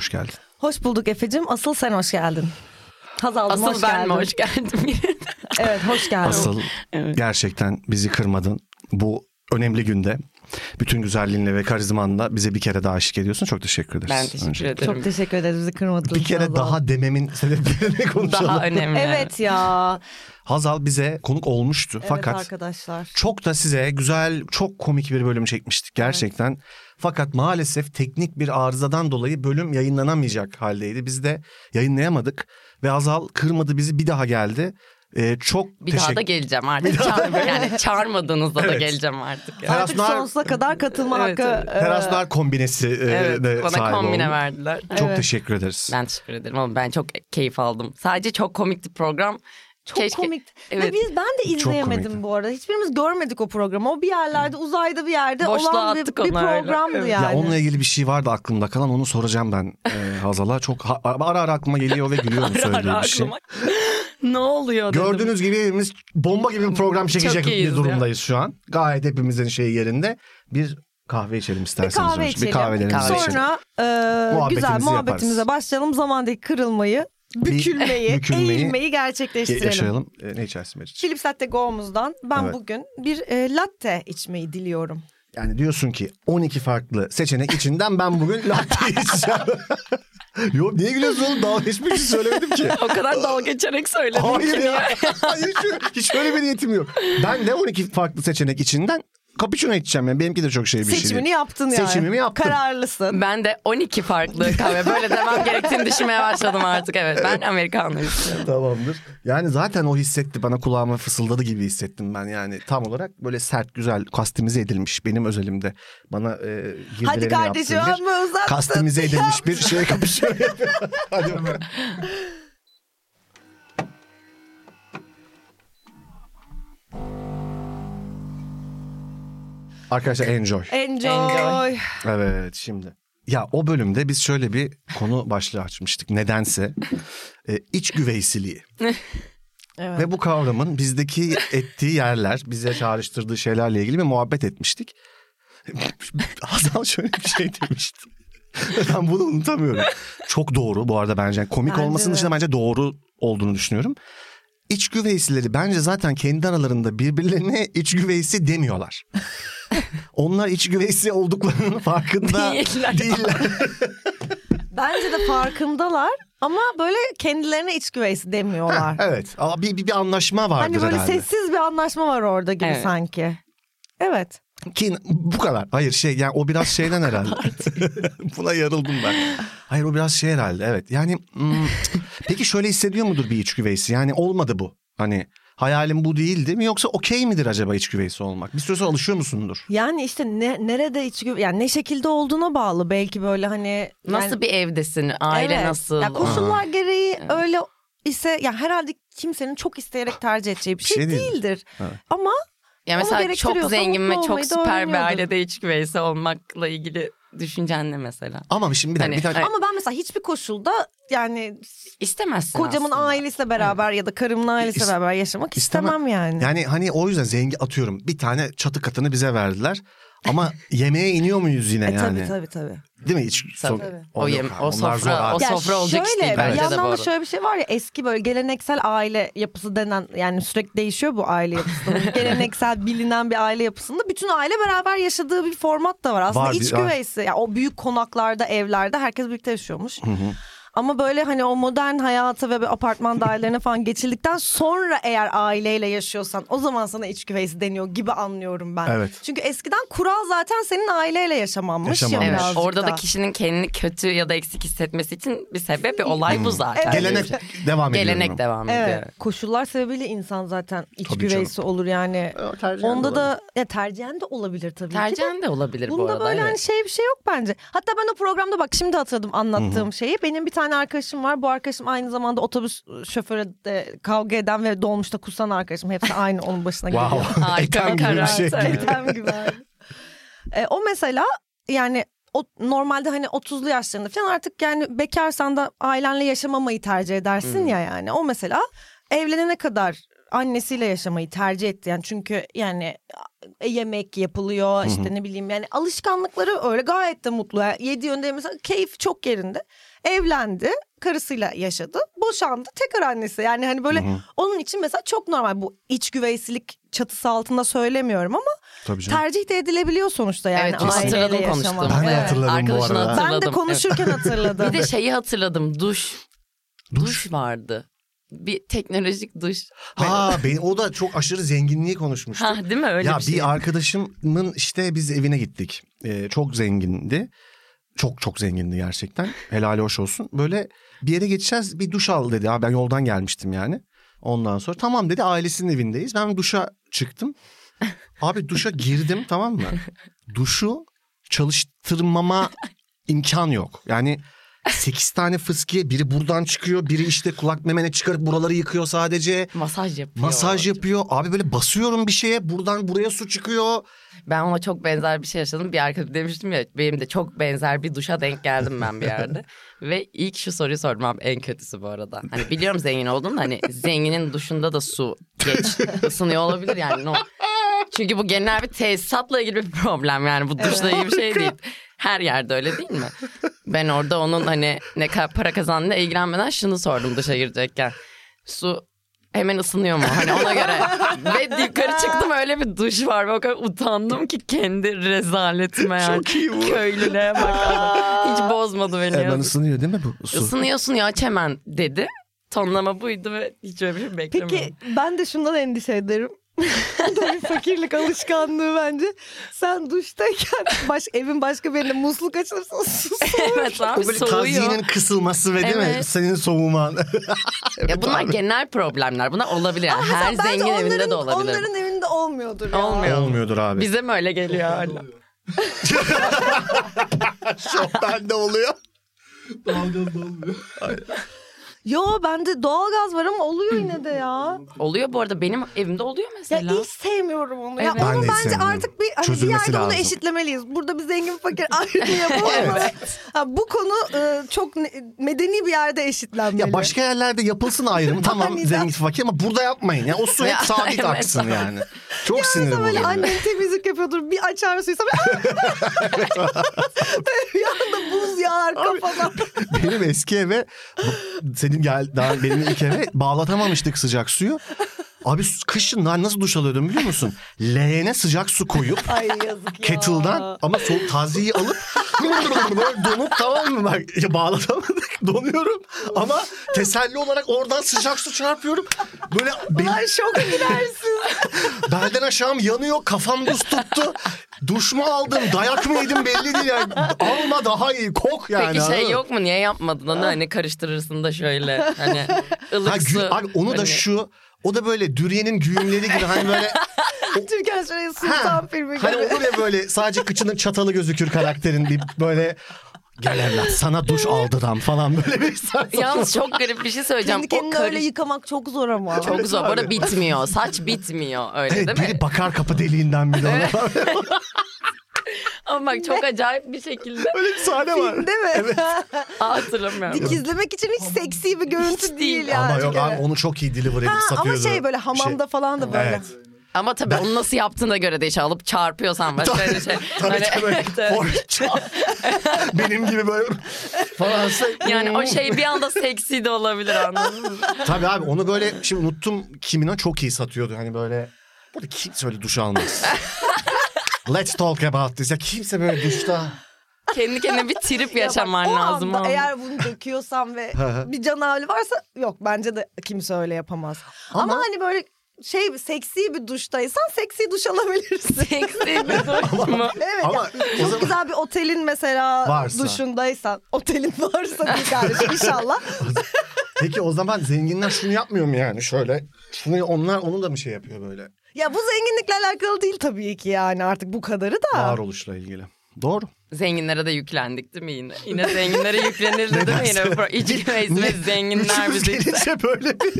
hoş geldin. Hoş bulduk Efe'cim. Asıl sen hoş geldin. Hazal'cığım Asıl hoş ben geldin. mi hoş geldim? Evet hoş geldin. Asıl Evet. gerçekten bizi kırmadın. Bu önemli günde bütün güzelliğinle ve karizmanla bize bir kere daha eşlik ediyorsun. Çok teşekkür ederiz. ben teşekkür Önce. ederim. Çok teşekkür ederiz bizi kırmadığınız Bir kere Hazal. daha dememin sebeplerini konuşalım. Daha önemli. Evet ya. Hazal bize konuk olmuştu Evet fakat arkadaşlar. çok da size güzel, çok komik bir bölüm çekmiştik gerçekten. Fakat maalesef teknik bir arızadan dolayı bölüm yayınlanamayacak haldeydi. Biz de yayınlayamadık ve Hazal kırmadı bizi bir daha geldi. Ee, çok Bir teşekkür daha da geleceğim artık. Çağır, yani çağırmadığınızda da Evet. geleceğim artık. Yani. Artık Nar- sonsuza kadar katılma Evet, hakkı. evet. e, Teraslar kombinesi e, Evet, de bana sahip kombine oldun. verdiler. Çok Evet. teşekkür ederiz. Ben teşekkür ederim ama ben çok keyif aldım. Sadece çok komikti program. Çok Keşke- komik. Ve Evet. biz ben de izleyemedim bu arada. Hiçbirimiz görmedik o programı. O bir yerlerde uzayda bir yerde Boşluğa olan bir, attık bir programdı Evet. yani. Ya onunla ilgili bir şey vardı aklımda kalan onu soracağım ben e, Hazal'a. Çok ha- ara ara aklıma geliyor ve gülüyorum söylediği ara bir şey. aklıma- ne oluyor dedim. Gördüğünüz gibi hepimiz bomba gibi bir program çekecek bir durumdayız şu an. Gayet hepimizin şeyi yerinde. Bir kahve içelim bir isterseniz. kahve önce. içelim. Bir kahvelerimizi kahve içelim. Sonra e, Muhabbetimizi güzel muhabbetimize yaparız. başlayalım. Zamandaki kırılmayı, bükülmeyi, bükülmeyi eğilmeyi gerçekleştirelim. Yaşayalım. E, ne içersin Meriç? Philips Latte Go'muzdan ben Evet. bugün bir e, latte içmeyi diliyorum. Yani diyorsun ki 12 farklı seçenek içinden ben bugün latte içeceğim. Yok niye gülüyorsun oğlum? Daha hiçbir şey söylemedim ki. O kadar dalga geçerek söyledim Hayır ki. ya. Hayır şu, hiç öyle bir niyetim yok. Ben de 12 farklı seçenek içinden cappuccino içeceğim. Yani benimki de çok şey bir şey Seçimini değil. yaptın yani. Seçimimi yaptım. Kararlısın. Ben de 12 farklı kahve. Böyle demem gerektiğini düşünmeye başladım artık. Evet ben Amerikanlı istiyorum. Tamamdır. Yani zaten o hissetti bana kulağıma fısıldadı gibi hissettim ben yani tam olarak böyle sert güzel kastimize edilmiş benim özelimde bana e, Hadi kardeşim amma uzattın. kastimize edilmiş bir şey kapışıyor. Hadi bakalım. Arkadaşlar enjoy. Enjoy. Enjoy. Evet şimdi. Ya o bölümde biz şöyle bir konu başlığı açmıştık. Nedense e, iç güveysiliği. Evet. Ve bu kavramın bizdeki ettiği yerler, bize çağrıştırdığı şeylerle ilgili bir muhabbet etmiştik. Hazal şöyle bir şey demişti. ben bunu unutamıyorum. Çok doğru bu arada bence. Komik Bence olmasının de. dışında bence doğru olduğunu düşünüyorum. İç güveysileri bence zaten kendi aralarında birbirlerine iç güveysi demiyorlar. Onlar iç güveysi olduklarının farkında Değiller. değiller. Bence de farkındalar ama böyle kendilerine iç güveysi demiyorlar. evet. Ama bir, bir, bir anlaşma vardır hani böyle herhalde. sessiz bir anlaşma var orada gibi Evet. sanki. Evet. Ki bu kadar. Hayır şey yani o biraz şeyden herhalde. Buna yarıldım ben. Hayır o biraz şey herhalde evet. Yani hmm, peki şöyle hissediyor mudur bir iç güveysi? Yani olmadı bu. Hani hayalim bu değildi mi yoksa okey midir acaba iç güveysi olmak? Bir süre sonra alışıyor musundur? Yani işte ne, nerede iç güve yani ne şekilde olduğuna bağlı belki böyle hani Nasıl yani- bir evdesin? Aile Evet. nasıl? Ya koşullar gereği öyle ise ya herhalde kimsenin çok isteyerek tercih edeceği bir Bir şey, şey değil. değildir. Evet. Ama Ya mesela çok zengin ve çok süper bir ailede iç güveysi olmakla ilgili düşüncen ne mesela? Ama şimdi bir Hani- bir dakika. ama ben mesela hiçbir koşulda yani İstemezsin kocamın aslında. ailesiyle beraber ya da karımın ailesiyle İst- beraber yaşamak İstemem. istemem yani. Yani hani o yüzden zengin atıyorum bir tane çatı katını bize verdiler. Ama yemeğe iniyor muyuz yine E yani? tabii tabii tabii. Değil mi? Hiç, Tabii. so- O yem- o sofra- o sofra olacak iş şöyle, değil bence yandan da şöyle bir şey var ya eski böyle geleneksel aile yapısı denen yani sürekli değişiyor bu aile yapısı. geleneksel bilinen bir aile yapısında bütün aile beraber yaşadığı bir format da var. Aslında Var, iç güveysi. Yani o büyük konaklarda, evlerde herkes birlikte yaşıyormuş. Ama böyle hani o modern hayata ve apartman dairelerine falan geçildikten sonra eğer aileyle yaşıyorsan o zaman sana iç güveysi deniyor gibi anlıyorum ben. Evet. Çünkü eskiden kural zaten senin aileyle yaşamanmış Yaşamanmış. ya Evet, orada da kişinin kendini kötü ya da eksik hissetmesi için bir sebep, bir olay bu zaten. Evet. Gelenek devam ediyor. Gelenek devam ediyor. Evet. Koşullar sebebiyle insan zaten iç Tabii güveysi olur yani. O tercihen Onda da ya tercihen de olabilir tabii ki. de. Tercihen de olabilir bu Bunda arada. böyle hani evet. şey bir şey yok bence. Hatta ben o programda bak şimdi hatırladım anlattığım şeyi. Benim bir tane arkadaşım var. Bu arkadaşım aynı zamanda otobüs şoförü de kavga eden ve dolmuşta kusan arkadaşım. Hepsi aynı onun başına geliyor. Wow. Harika Etem bir gibi bir karar. şey. Etem gibi abi. E, o mesela yani o, normalde hani 30'lu yaşlarında falan artık yani bekarsan da ailenle yaşamamayı tercih edersin ya yani. O mesela evlenene kadar annesiyle yaşamayı tercih etti. Yani çünkü yani e, yemek yapılıyor işte ne bileyim yani alışkanlıkları öyle gayet de mutlu. Yani yedi yönde mesela keyif çok yerinde. Evlendi, karısıyla yaşadı, boşandı, tekrar annesi. Yani hani böyle onun için mesela çok normal bu iç güveysilik çatısı altında söylemiyorum ama Tabii canım. tercih de edilebiliyor sonuçta yani evet aileyle hatırladım yaşamak. Ben de Evet, hatırladım bu Arkadaşını arada. Ben hatırladım. de konuşurken hatırladım. Evet. Bir de şeyi hatırladım duş. Duş. Duş vardı. Bir teknolojik duş. Ha ben, o da çok aşırı zenginliği konuşmuştu. Ha değil mi öyle ya bir şey? arkadaşımın işte biz evine gittik. Ee, çok zengindi. Çok çok zengindi gerçekten. Helal hoş olsun. Böyle bir yere geçeceğiz bir duş al dedi. Ha, ben yoldan gelmiştim yani. Ondan sonra tamam dedi ailesinin evindeyiz. Ben duşa çıktım. Abi duşa girdim tamam mı? Duşu çalıştırmama imkan yok. Yani sekiz tane fıskiye biri buradan çıkıyor. Biri işte kulak memene çıkarıp buraları yıkıyor sadece. Masaj yapıyor. Masaj yapıyor. Abi böyle basıyorum bir şeye buradan buraya su çıkıyor. Ben ona çok benzer bir şey yaşadım. Bir arkadaşım demiştim ya benim de çok benzer bir duşa denk geldim ben bir yerde. Ve ilk şu soruyu sordum abi en kötüsü bu arada. Hani biliyorum zengin da hani zenginin duşunda da su geç ısınıyor olabilir yani. No. Çünkü bu genel bir tesisatla ilgili bir problem yani bu duşla ilgili bir şey değil. Her yerde öyle değil mi? Ben orada onun hani ne kadar para kazandığıyla ilgilenmeden şunu sordum duşa girecekken. Su hemen ısınıyor mu? Hani ona göre. Ve yukarı çıktım öyle bir duş var. Ve o kadar utandım ki kendi rezaletime yani. Çok iyi bu. Köylülüğe bak. Hiç bozmadı beni. Hemen yazık. ısınıyor değil mi bu su? Isınıyorsun ya aç hemen dedi. Tonlama buydu ve hiç öyle bir şey beklemedim. Peki ben de şundan endişe ederim. Bu da bir fakirlik alışkanlığı bence. Sen duştayken baş, evin başka bir yerinde musluk açılırsa soğur. evet abi O böyle soğuyor. tazinin kısılması ve değil mi? Evet. Senin soğuman. Ya bunlar genel problemler. Bunlar olabilir. Yani. Her bence zengin evinde onların- de olabilir. Onların evinde olmuyordur ya. Olmuyor. Olmuyordur abi. Bize mi öyle geliyor hala? Çok bende oluyor. Yo bende doğalgaz var ama oluyor yine de ya. Oluyor bu arada benim evimde oluyor Ya mesela. hiç sevmiyorum onu. Ya Evet. Ben onu de hiç bence sevmiyorum. artık bir hani bir Çözülmesi yerde bunu lazım. eşitlemeliyiz. Burada bir zengin fakir ayrımı yapalım. ha, bu konu e, çok ne- medeni bir yerde eşitlenmeli. Ya başka yerlerde yapılsın ayrım. tamam zengin fakir ama burada yapmayın. Ya o su hep Ya, sabit evet. aksın yani. Çok sinir Mesela böyle bozucu. annen temizlik yapıyordur bir açar suysa bir anda buz yağar kafana. benim eski eve bu- senin gel daha benim ilk eve bağlatamamıştık sıcak suyu. Abi kışın lan nasıl duş alıyordum biliyor musun? Leğene sıcak su koyup Ay yazık ya. kettle'dan ama soğuk tazeyi alıp böyle donup tamam mı bak ya bağlatamadık donuyorum ama teselli olarak oradan sıcak su çarpıyorum. Böyle benim, Ay şok gidersin. belden aşağım yanıyor kafam buz tuttu. Duş mu aldım dayak mı yedim belli değil yani. Alma daha iyi kok yani. Peki şey yok mu? Niye yapmadın onu? Hani karıştırırsın da şöyle. Hani ılık Ha, gü- su. abi onu da Hani- şu o da böyle Dürüye'nin güğümleri gibi hani böyle Türkan Şoray'ın Sultan filmi gibi. hani olur ya böyle sadece kıçının çatalı gözükür karakterin bir böyle gel evlat sana duş aldıram falan böyle bir saçma. Yalnız çok garip bir şey söyleyeceğim. Kendi kendini karış... öyle yıkamak çok zor ama. Çok zor. Bu arada bitmiyor. Saç bitmiyor öyle Evet değil mi? biri bakar kapı deliğinden bir de ona. Ama bak çok acayip bir şekilde. Öyle bir sahne var. Değil mi? Aa, hatırlamıyorum. Dikizlemek için hiç seksi bir görüntü Hiç değil, değil. yani. Ama yok Evet. abi onu çok iyi deliver edip Ha, ama satıyordu. şey böyle hamamda falan da böyle. Evet. Ama tabii onu nasıl yaptığına göre değişiyor. Alıp çarpıyorsan başka bir şey. Tabii Hani- böyle evet, evet. benim gibi böyle falan. Yani o şey bir anda seksi de olabilir anladın mı? Tabii abi onu böyle şimdi unuttum kimine çok iyi satıyordu. Hani böyle burada kimse öyle duş almaz. Let's talk about this. Ya kimse böyle duşta. Kendi kendine bir trip Ya bak, yaşaman o lazım. anda ama. eğer bunu döküyorsan ve bir can hali varsa yok bence de kimse öyle yapamaz. Ama, Ama- hani böyle şey seksi bir duştaysan seksi duş alabilirsin. Seksi bir duş mu? Evet Ama ya, o çok zaman- güzel bir otelin mesela Varsa. duşundaysan otelin varsa bir kardeşim inşallah. Peki o zaman zenginler şunu yapmıyor mu yani şöyle? Şunu onlar onu da mı şey yapıyor böyle? Ya bu zenginlikle alakalı değil tabii ki yani artık bu kadarı da. Varoluşla ilgili. Doğru. Zenginlere de yüklendik değil mi yine? Yine zenginlere yüklenirdi değil mi yine? Pro- İç güveyiz ve zenginler Üçümüz bizi. gelince böyle bir...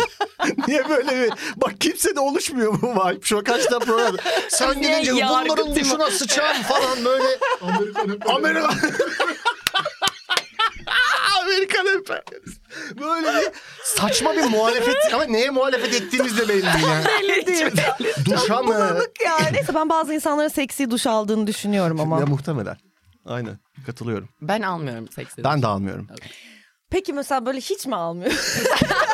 Niye böyle bir... Bak kimse de oluşmuyor bu vibe. Şu kaç tane program. Sen yargı bunların duşuna sıçan falan böyle. Amerikan Amerikan. Amerikan süper. Böyle bir saçma bir muhalefet ama neye muhalefet ettiğimiz de belli değil yani. Belli değil. Duşa mı? Yani. Neyse ben bazı insanların seksi duş aldığını düşünüyorum ama. Ya muhtemelen. Aynen katılıyorum. Ben almıyorum seksi. Ben de almıyorum. Peki mesela böyle hiç mi almıyor?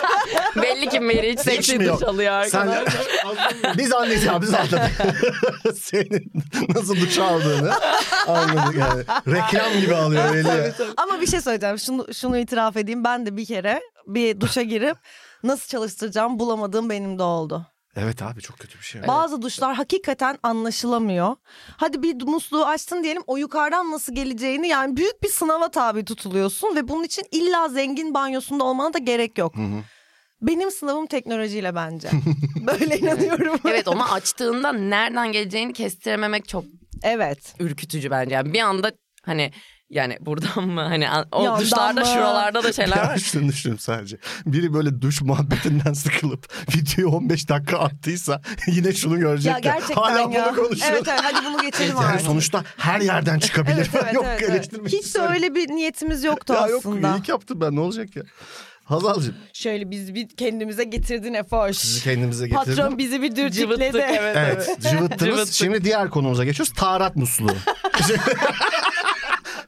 Belli ki Meriç seksi mi yok? duş alıyor Sen arkadaşlar. biz anlayacağız biz anladık. Senin nasıl duş aldığını anladık yani. Reklam gibi alıyor belli. ama bir şey söyleyeceğim. Şunu, şunu itiraf edeyim. Ben de bir kere bir duşa girip nasıl çalıştıracağım bulamadığım benim de oldu. Evet abi çok kötü bir şey. Bazı duşlar hakikaten anlaşılamıyor. Hadi bir musluğu açtın diyelim o yukarıdan nasıl geleceğini yani büyük bir sınava tabi tutuluyorsun ve bunun için illa zengin banyosunda olmana da gerek yok. Benim sınavım teknolojiyle bence. Böyle inanıyorum. Evet onu açtığında nereden geleceğini kestirememek çok Evet. ürkütücü bence. Yani bir anda hani yani buradan mı hani an- o Yandan duşlarda mı? şuralarda da şeyler var. şunu düşünüyorum sadece. Biri böyle duş muhabbetinden sıkılıp videoyu 15 dakika attıysa yine şunu görecek. Ya gerçekten Hala ya. bunu konuşuyor. Evet evet hadi bunu geçelim Yani artık. sonuçta her yerden çıkabilir. Evet evet yok evet. evet. Hiç de öyle bir niyetimiz yoktu Ya yok aslında. iyilik yaptım ben ne olacak ya. Hazal'cığım Şöyle biz bir kendimize getirdin Efoş. sizi kendimize getirdim. Patron bizi bir Cıvıttık dürtükledi. evet. Evet cıvıttınız. Cıvıttık. Şimdi diğer konumuza geçiyoruz. Taharat musluğu.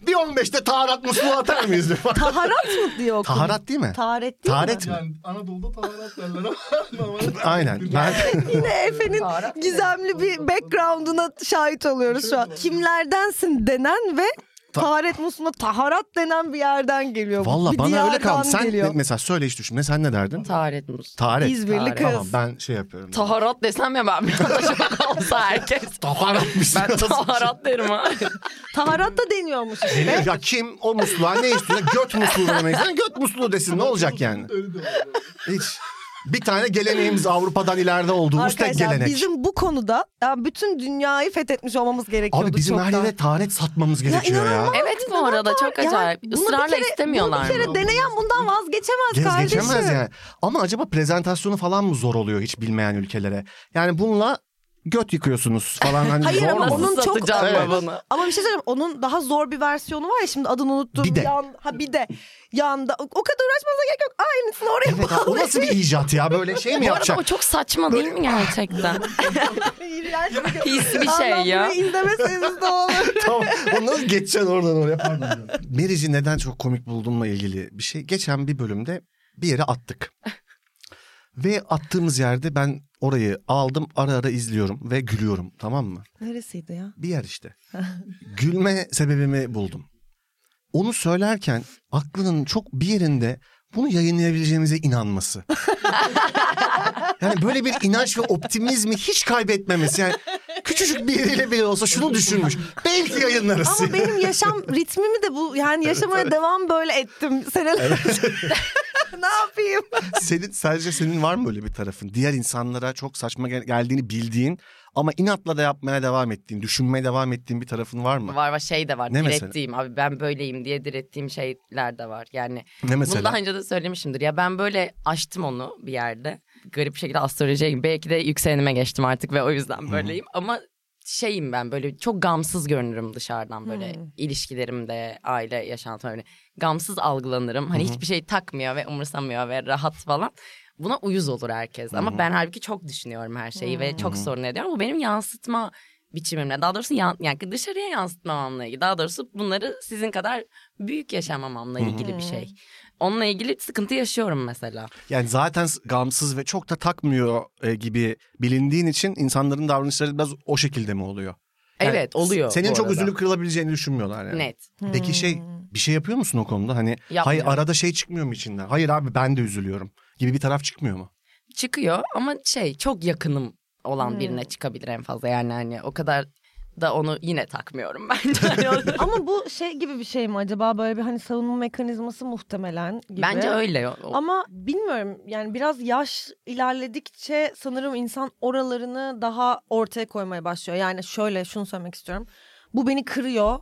bir 15'te taharat musluğu atar mıyız? Taharat mı diyor okul? Taharat değil mi? Taharet değil Taharet mi? mi? Yani Anadolu'da taharat derler ama Aynen. Ben Yine Efe'nin gizemli bir background'una şahit oluyoruz şu an. Kimlerdensin denen ve taharet musluğuna taharat denen bir yerden geliyor. bu. Valla bir bana öyle kaldı. Sen geliyor. mesela söyle hiç düşünme. Sen ne derdin? Taharet mus. Taharet. İzmirli Taharet. kız. Tamam ben şey yapıyorum. Taharat desem ya ben bir anda şok olsa herkes. Taharatmış. Ben taharat derim ha. Taharat da deniyormuş işte. ya kim o musluğa ne istiyor? Göt musluğu demek. istiyor. Göt musluğu desin ne olacak yani? Hiç. Bir tane geleneğimiz Avrupa'dan ileride olduğumuz tek Arkadaşlar gelenek. bizim bu konuda ya bütün dünyayı fethetmiş olmamız gerekiyordu Abi bizim her çoktan. yere taharet satmamız gerekiyor ya. inanılmaz. Evet bu arada çok Yani acayip. bunu bir Israrla kere- istemiyorlar Bunu bir kere mı? deneyen bundan vazgeçemez Gez kardeşim. geçemez yani. Ama acaba prezentasyonu falan mı zor oluyor hiç bilmeyen ülkelere? Yani bununla göt yıkıyorsunuz falan. Hani Hayır zor ama mu? onun çok Evet. bunu? ama bir şey söyleyeyim onun daha zor bir versiyonu var ya şimdi adını unuttum. Bir de. Yan, ha bir de yanda o, o kadar uğraşmanıza gerek yok. Aynısını oraya Evet, abi, o nasıl bir icat ya böyle şey mi Bu arada yapacak? o çok saçma değil mi gerçekten? Pis bir şey ya. izlemeseniz de olur. tamam. Onu nasıl geçeceksin oradan oraya? Pardon. Meriç'i neden çok komik bulduğumla ilgili bir şey. Geçen bir bölümde bir yere attık. Ve attığımız yerde ben orayı aldım ara ara izliyorum ve gülüyorum tamam mı? Neresiydi ya? Bir yer işte. Gülme sebebimi buldum. Onu söylerken aklının çok bir yerinde bunu yayınlayabileceğimize inanması. yani böyle bir inanç ve optimizmi hiç kaybetmemesi. Yani küçücük bir yeriyle bile olsa şunu düşünmüş. Belki yayınlarız. Ama benim yaşam ritmimi de bu yani yaşamaya devam böyle ettim senelerce. ne yapayım? senin sadece senin var mı böyle bir tarafın? Diğer insanlara çok saçma gel- geldiğini bildiğin ama inatla da yapmaya devam ettiğin, düşünmeye devam ettiğin bir tarafın var mı? Var var şey de var. Ne mesela? direttiğim abi ben böyleyim diye direttiğim şeyler de var. Yani Ne mesela? bunu daha önce de söylemişimdir. Ya ben böyle açtım onu bir yerde. Garip bir şekilde astrolojiye. Belki de yükselenime geçtim artık ve o yüzden böyleyim. Ama şeyim ben böyle çok gamsız görünürüm dışarıdan böyle ilişkilerimde, aile yaşantım öyle. Gamsız algılanırım. Hani hiçbir şey takmıyor ve umursamıyor ve rahat falan. Buna uyuz olur herkes. Ama ben halbuki çok düşünüyorum her şeyi ve çok sorun ediyorum. Bu benim yansıtma biçimimle. Daha doğrusu yan, yani dışarıya yansıtmamamla ilgili. Daha doğrusu bunları sizin kadar büyük yaşamamamla ilgili bir şey. Onunla ilgili sıkıntı yaşıyorum mesela. Yani zaten gamsız ve çok da takmıyor e, gibi bilindiğin için insanların davranışları biraz o şekilde mi oluyor? Yani evet oluyor. Senin çok üzülüp kırılabileceğini düşünmüyorlar yani. Net. Peki şey bir şey yapıyor musun o konuda? Hani hayır arada şey çıkmıyor mu içinden? Hayır abi ben de üzülüyorum gibi bir taraf çıkmıyor mu? Çıkıyor ama şey çok yakınım olan birine çıkabilir en fazla. Yani hani o kadar da onu yine takmıyorum bence. Hani Ama bu şey gibi bir şey mi acaba böyle bir hani savunma mekanizması muhtemelen gibi. bence öyle. Ama bilmiyorum yani biraz yaş ilerledikçe sanırım insan oralarını daha ortaya koymaya başlıyor. Yani şöyle şunu söylemek istiyorum. Bu beni kırıyor.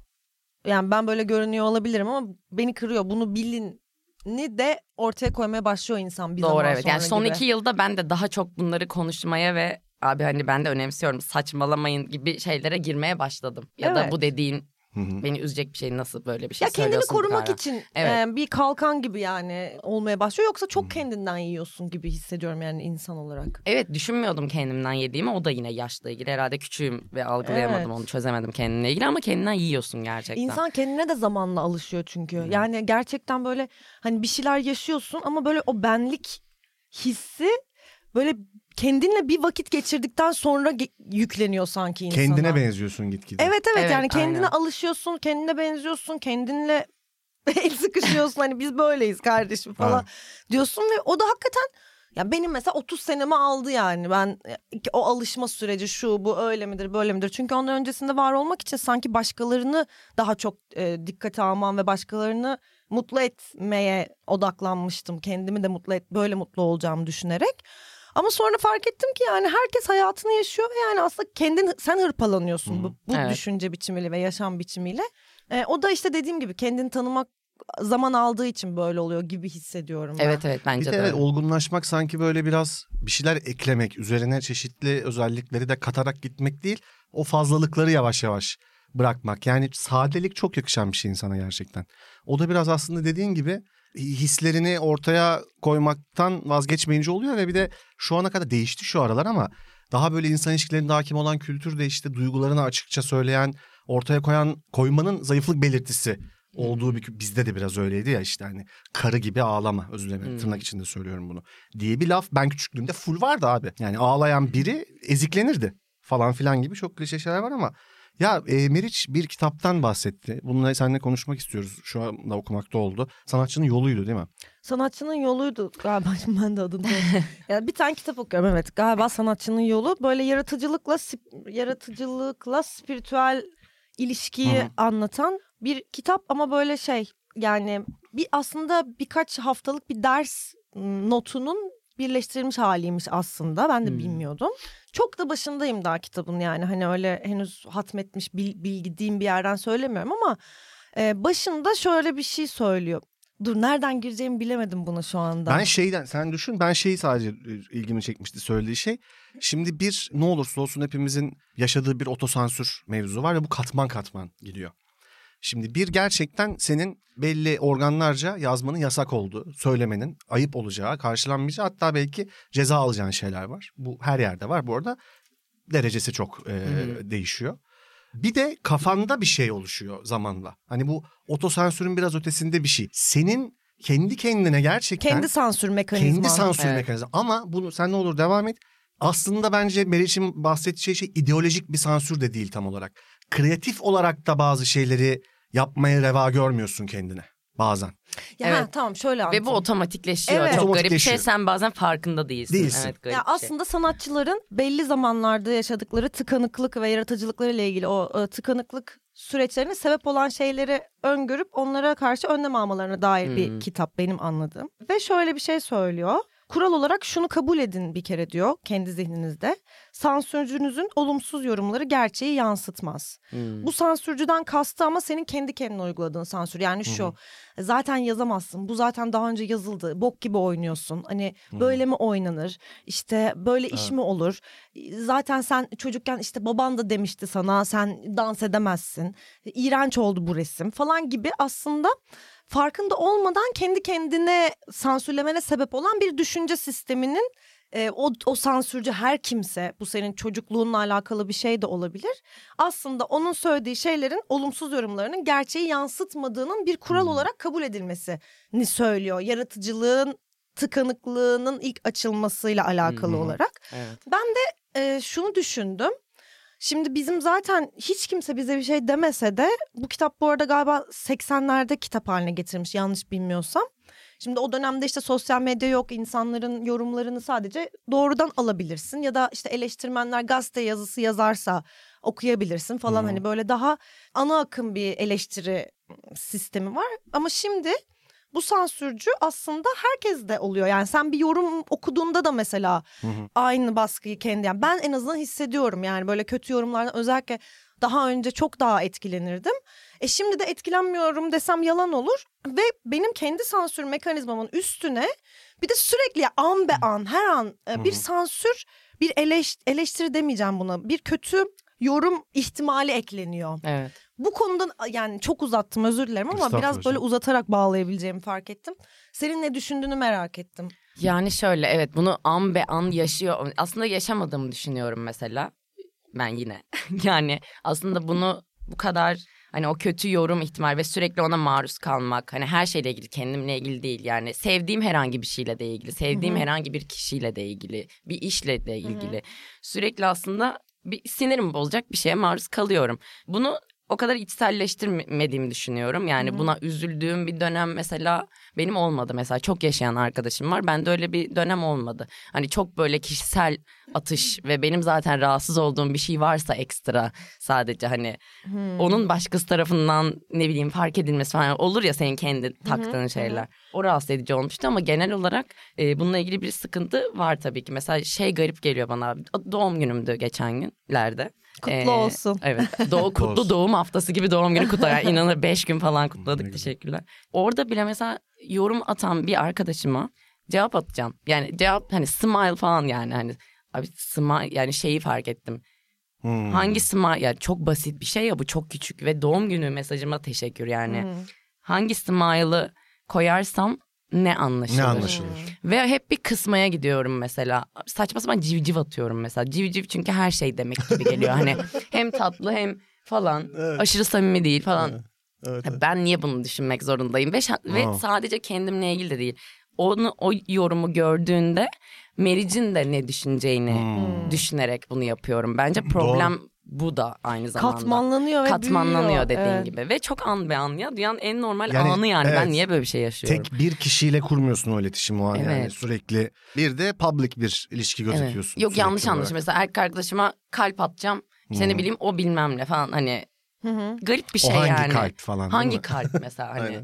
Yani ben böyle görünüyor olabilirim ama beni kırıyor. Bunu bilin ni de ortaya koymaya başlıyor insan bir Doğru zaman evet. sonra Yani son gibi. iki yılda ben de daha çok bunları konuşmaya ve abi hani ben de önemsiyorum saçmalamayın gibi şeylere girmeye başladım. Ya da Evet. bu dediğin Beni üzecek bir şey nasıl böyle bir şey Ya kendini söylüyorsun bu korumak kadar? için Evet. e, bir kalkan gibi yani olmaya başlıyor. Yoksa çok kendinden yiyorsun gibi hissediyorum yani insan olarak. Evet düşünmüyordum kendimden yediğimi. O da yine yaşla ilgili. Herhalde küçüğüm ve algılayamadım Evet. onu çözemedim kendimle ilgili ama kendinden yiyorsun gerçekten. İnsan kendine de zamanla alışıyor çünkü. Yani gerçekten böyle hani bir şeyler yaşıyorsun ama böyle o benlik hissi böyle kendinle bir vakit geçirdikten sonra ge- yükleniyor sanki insana. Kendine benziyorsun gitgide. Evet evet, Evet, yani kendine aynen. alışıyorsun, kendine benziyorsun, kendinle el sıkışıyorsun hani biz böyleyiz kardeşim falan Ha. diyorsun ve o da hakikaten ya benim mesela 30 senemi aldı yani ben e, o alışma süreci şu bu öyle midir böyle midir çünkü ondan öncesinde var olmak için sanki başkalarını daha çok e, dikkate almam ve başkalarını mutlu etmeye odaklanmıştım kendimi de mutlu et böyle mutlu olacağımı düşünerek ama sonra fark ettim ki yani herkes hayatını yaşıyor ve yani aslında kendin sen hırpalanıyorsun bu, bu Evet. düşünce biçimiyle ve yaşam biçimiyle. E, o da işte dediğim gibi kendini tanımak zaman aldığı için böyle oluyor gibi hissediyorum ben. Evet evet Bir bence de de. evet olgunlaşmak sanki böyle biraz bir şeyler eklemek, üzerine çeşitli özellikleri de katarak gitmek değil, o fazlalıkları yavaş yavaş bırakmak. Yani sadelik çok yakışan bir şey insana gerçekten. O da biraz aslında dediğin gibi hislerini ortaya koymaktan vazgeçmeyince oluyor ve bir de şu ana kadar değişti şu aralar ama daha böyle insan ilişkilerinde hakim olan kültür de işte duygularını açıkça söyleyen, ortaya koyan, koymanın zayıflık belirtisi olduğu bir bizde de biraz öyleydi ya işte hani karı gibi ağlama özür dilerim tırnak içinde söylüyorum bunu diye bir laf ben küçüklüğümde full vardı abi. Yani ağlayan biri eziklenirdi falan filan gibi çok klişe şeyler var ama ya e, Meriç bir kitaptan bahsetti. Bununla seninle konuşmak istiyoruz. Şu anda okumakta oldu. Sanatçının yoluydu değil mi? Sanatçının yoluydu galiba şimdi ben de adını yani bir tane kitap okuyorum evet galiba sanatçının yolu böyle yaratıcılıkla yaratıcılıkla spiritüel ilişkiyi Hı hı. anlatan bir kitap ama böyle şey yani bir aslında birkaç haftalık bir ders m, notunun birleştirilmiş haliymiş aslında ben de Hmm. bilmiyordum. Çok da başındayım daha kitabın yani hani öyle henüz hatmetmiş bil, bildiğim bir yerden söylemiyorum ama e, başında şöyle bir şey söylüyor. Dur nereden gireceğimi bilemedim bunu şu anda. Ben şeyden sen düşün ben şeyi sadece e, ilgimi çekmişti söylediği şey. Şimdi bir ne olursa olsun hepimizin yaşadığı bir otosansür mevzu var ve bu katman katman gidiyor. Şimdi bir gerçekten senin belli organlarca yazmanın yasak olduğu, söylemenin ayıp olacağı, karşılanmayacağı hatta belki ceza alacağın şeyler var. Bu her yerde var bu arada. Derecesi çok e, değişiyor. Bir de kafanda bir şey oluşuyor zamanla. Hani bu otosansürün biraz ötesinde bir şey. Senin kendi kendine gerçekten Kendi sansür mekanizma. kendi sansür Evet. mekanizması. Ama bunu sen ne olur devam et. Aslında bence Meriç'in bahsettiği şey ideolojik bir sansür de değil tam olarak. Kreatif olarak da bazı şeyleri yapmaya reva görmüyorsun kendine bazen. Ya Evet. ha, tamam şöyle Ve bu anlatayım. otomatikleşiyor. Evet. Çok garip bir Otomatikleşiyor. şey. Sen bazen farkında değilsin. Değilsin. Evet, garip Ya bir şey. aslında sanatçıların belli zamanlarda yaşadıkları tıkanıklık ve yaratıcılıkları ile ilgili o tıkanıklık süreçlerine sebep olan şeyleri öngörüp onlara karşı önlem almalarına dair bir Hmm. kitap benim anladığım. Ve şöyle bir şey söylüyor. Kural olarak şunu kabul edin bir kere diyor kendi zihninizde. Sansürcünüzün olumsuz yorumları gerçeği yansıtmaz. Hmm. Bu sansürcüden kastı ama senin kendi kendine uyguladığın sansür. Yani şu zaten yazamazsın. Bu zaten daha önce yazıldı. Bok gibi oynuyorsun. Hani böyle mi oynanır? İşte böyle iş mi olur? Zaten sen çocukken işte baban da demişti sana sen dans edemezsin. İğrenç oldu bu resim falan gibi aslında farkında olmadan kendi kendine sansürlemene sebep olan bir düşünce sisteminin e, o, o sansürcü her kimse bu senin çocukluğunla alakalı bir şey de olabilir. Aslında onun söylediği şeylerin olumsuz yorumlarının gerçeği yansıtmadığının bir kural olarak kabul edilmesini söylüyor. Yaratıcılığın tıkanıklığının ilk açılmasıyla alakalı Hı hı. olarak. Evet. Ben de e, şunu düşündüm. Şimdi bizim zaten hiç kimse bize bir şey demese de bu kitap bu arada galiba 80'lerde kitap haline getirmiş yanlış bilmiyorsam. Şimdi o dönemde işte sosyal medya yok insanların yorumlarını sadece doğrudan alabilirsin ya da işte eleştirmenler gazete yazısı yazarsa okuyabilirsin falan Hı. hani böyle daha ana akım bir eleştiri sistemi var. Ama şimdi bu sansürcü aslında herkes de oluyor. Yani sen bir yorum okuduğunda da mesela Hı hı. aynı baskıyı kendi yani ben en azından hissediyorum yani böyle kötü yorumlardan özellikle daha önce çok daha etkilenirdim. E şimdi de etkilenmiyorum desem yalan olur ve benim kendi sansür mekanizmamın üstüne bir de sürekli an be an her an e, bir sansür bir eleş, eleştiri demeyeceğim buna bir kötü yorum ihtimali ekleniyor. Evet. Bu konuda yani çok uzattım özür dilerim ama biraz böyle uzatarak bağlayabileceğimi fark ettim. Senin ne düşündüğünü merak ettim. Yani şöyle evet bunu an be an yaşıyor. Aslında yaşamadığımı düşünüyorum mesela. Ben yine. yani aslında bunu bu kadar hani o kötü yorum ihtimal ve sürekli ona maruz kalmak. Hani her şeyle ilgili kendimle ilgili değil. Yani sevdiğim herhangi bir şeyle de ilgili. Sevdiğim herhangi bir kişiyle de ilgili. Bir işle de ilgili. Sürekli aslında bir sinirim bozacak bir şeye maruz kalıyorum. Bunu o kadar içselleştirmediğimi düşünüyorum. Yani buna üzüldüğüm bir dönem mesela benim olmadı. Mesela çok yaşayan arkadaşım var. Bende öyle bir dönem olmadı. Hani çok böyle kişisel atış ve benim zaten rahatsız olduğum bir şey varsa ekstra sadece hani onun başkası tarafından ne bileyim fark edilmesi falan olur ya senin kendi taktığın şeyler. O rahatsız edici olmuştu ama genel olarak e, bununla ilgili bir sıkıntı var tabii ki. Mesela şey garip geliyor bana. Doğum günümdü geçen günlerde. Kutlu olsun. Evet. Doğu, kutlu olsun. doğum haftası gibi doğum günü kutlu. Yani inanır 5 gün falan kutladık. Teşekkürler. Orada bile mesela yorum atan bir arkadaşıma cevap atacağım. Yani cevap hani smile falan yani hani abi smile yani şeyi fark ettim. Hmm. Hangi smile yani çok basit bir şey ya bu çok küçük ve doğum günü mesajıma teşekkür yani. Hangi smile'ı koyarsam ne anlaşılır? Ne anlaşılır? Ve hep bir kısmaya gidiyorum mesela. Saçma sapan civciv atıyorum mesela. Civciv çünkü her şey demek gibi geliyor. hani hem tatlı hem falan. Aşırı samimi değil falan. Evet, Ya Ben niye bunu düşünmek zorundayım? Ve, şa- ve sadece kendimle ilgili de değil. Onu o yorumu gördüğünde Meriç'in de ne düşüneceğini Hmm. düşünerek bunu yapıyorum. Bence problem bu da aynı zamanda. Katmanlanıyor ve Katmanlanıyor büyüyor. dediğin Evet. gibi. Ve çok an be an ya. Dünyanın en normal Yani, anı yani. evet. Ben niye böyle bir şey yaşıyorum? Tek bir kişiyle kurmuyorsun o iletişimi o an yani Evet. sürekli. Bir de public bir ilişki Evet. gözetiyorsun. Yok sürekli yanlış anlaşılma. Mesela erkek arkadaşıma kalp atacağım. İşte ne bileyim o bilmem ne falan hani Hı hı. garip bir O şey hangi yani. kalp falan Hangi kalp mesela hani.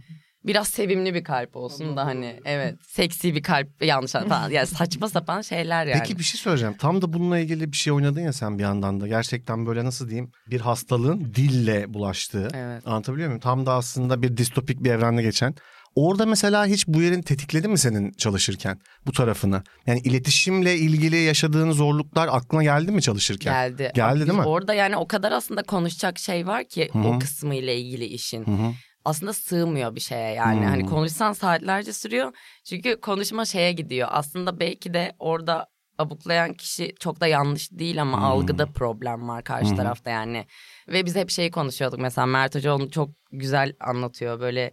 Biraz sevimli bir kalp olsun da hani evet seksi bir kalp yanlış falan yani saçma sapan şeyler yani. Peki bir şey söyleyeceğim. Tam da bununla ilgili bir şey oynadın ya sen bir yandan da. Gerçekten böyle nasıl diyeyim bir hastalığın dille bulaştığı. Evet. Anlatabiliyor muyum? Tam da aslında bir distopik bir evrende geçen. Orada mesela hiç bu yerin tetikledi mi senin çalışırken bu tarafını? Yani iletişimle ilgili yaşadığın zorluklar aklına geldi mi çalışırken? Geldi. Geldi Biz değil mi? Orada yani o kadar aslında konuşacak şey var ki Hı hı. o kısmı ile ilgili işin. Hı hı. Aslında sığmıyor bir şeye yani. Hmm. Hani konuşsan saatlerce sürüyor. Çünkü konuşma şeye gidiyor. Aslında belki de orada abuklayan kişi çok da yanlış değil ama Hmm. algıda problem var karşı hı. tarafta yani. Ve biz hep şeyi konuşuyorduk mesela Mert Hoca onu çok güzel anlatıyor böyle.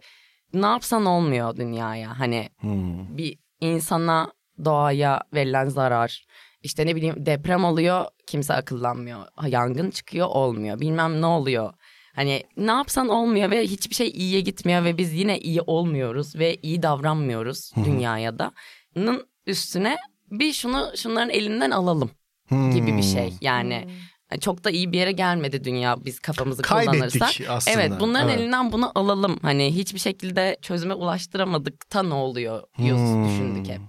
Ne yapsan olmuyor dünyaya hani Hmm. bir insana doğaya verilen zarar işte ne bileyim deprem oluyor kimse akıllanmıyor yangın çıkıyor olmuyor bilmem ne oluyor hani ne yapsan olmuyor ve hiçbir şey iyiye gitmiyor ve biz yine iyi olmuyoruz ve iyi davranmıyoruz dünyaya da Nın üstüne bir şunu şunların elinden alalım gibi bir şey yani çok da iyi bir yere gelmedi dünya biz kafamızı Kaybettik kullanırsak. aslında. Evet bunların Evet. elinden bunu alalım. Hani hiçbir şekilde çözüme ulaştıramadık ta ne oluyor yüz Hmm. düşündük hep.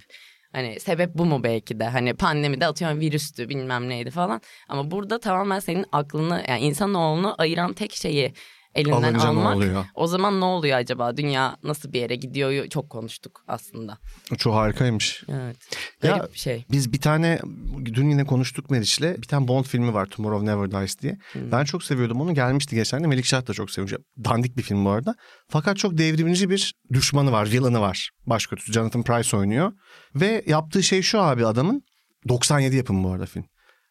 Hani sebep bu mu belki de hani pandemide atıyorum virüstü bilmem neydi falan. Ama burada tamamen senin aklını yani insanoğlunu ayıran tek şeyi elinden Alınca almak. O zaman ne oluyor acaba? Dünya nasıl bir yere gidiyor? Çok konuştuk aslında. Çok harikaymış. Evet. Ya- Garip bir şey. Biz bir tane dün yine konuştuk Meriç'le. Bir tane Bond filmi var Tomorrow Never Dies diye. Ben çok seviyordum onu. Gelmişti geçen de Melikşah da çok seviyor. Dandik bir film bu arada. Fakat çok devrimci bir düşmanı var, villainı var. Başkötüsü Jonathan Price oynuyor. Ve yaptığı şey şu abi adamın. 97 yapımı bu arada film.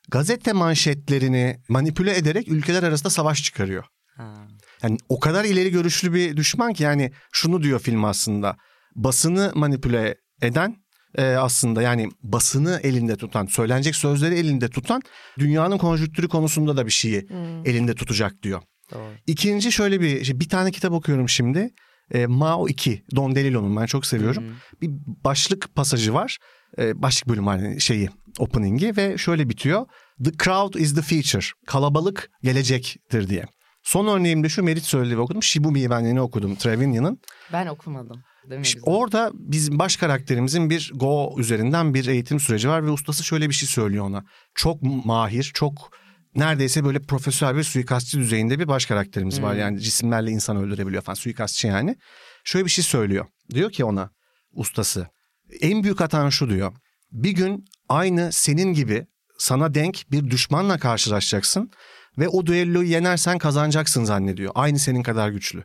Gazete manşetlerini manipüle ederek ülkeler arasında savaş çıkarıyor. Ha. Yani o kadar ileri görüşlü bir düşman ki yani şunu diyor film aslında. Basını manipüle eden e, aslında yani basını elinde tutan, söylenecek sözleri elinde tutan dünyanın konjüktürü konusunda da bir şeyi elinde tutacak diyor. Doğru. İkinci şöyle bir şey, bir tane kitap okuyorum şimdi. E, Mao 2, Don DeLillo'nun ben çok seviyorum. Bir başlık pasajı var. E, başlık bölüm hani şeyi, opening'i ve şöyle bitiyor. The crowd is the future. Kalabalık gelecektir diye. Son örneğim de şu Merit söyledi ve okudum. Shibumi'yi ben yeni okudum Trevinian'ın. Ben okumadım. Şimdi orada bizim baş karakterimizin bir Go üzerinden bir eğitim süreci var ve ustası şöyle bir şey söylüyor ona. Çok mahir, çok neredeyse böyle profesyonel bir suikastçı düzeyinde bir baş karakterimiz var. Yani cisimlerle insan öldürebiliyor falan suikastçı yani. Şöyle bir şey söylüyor. Diyor ki ona ustası en büyük hatan şu diyor. Bir gün aynı senin gibi sana denk bir düşmanla karşılaşacaksın ve o düelloyu yenersen kazanacaksın zannediyor. Aynı senin kadar güçlü.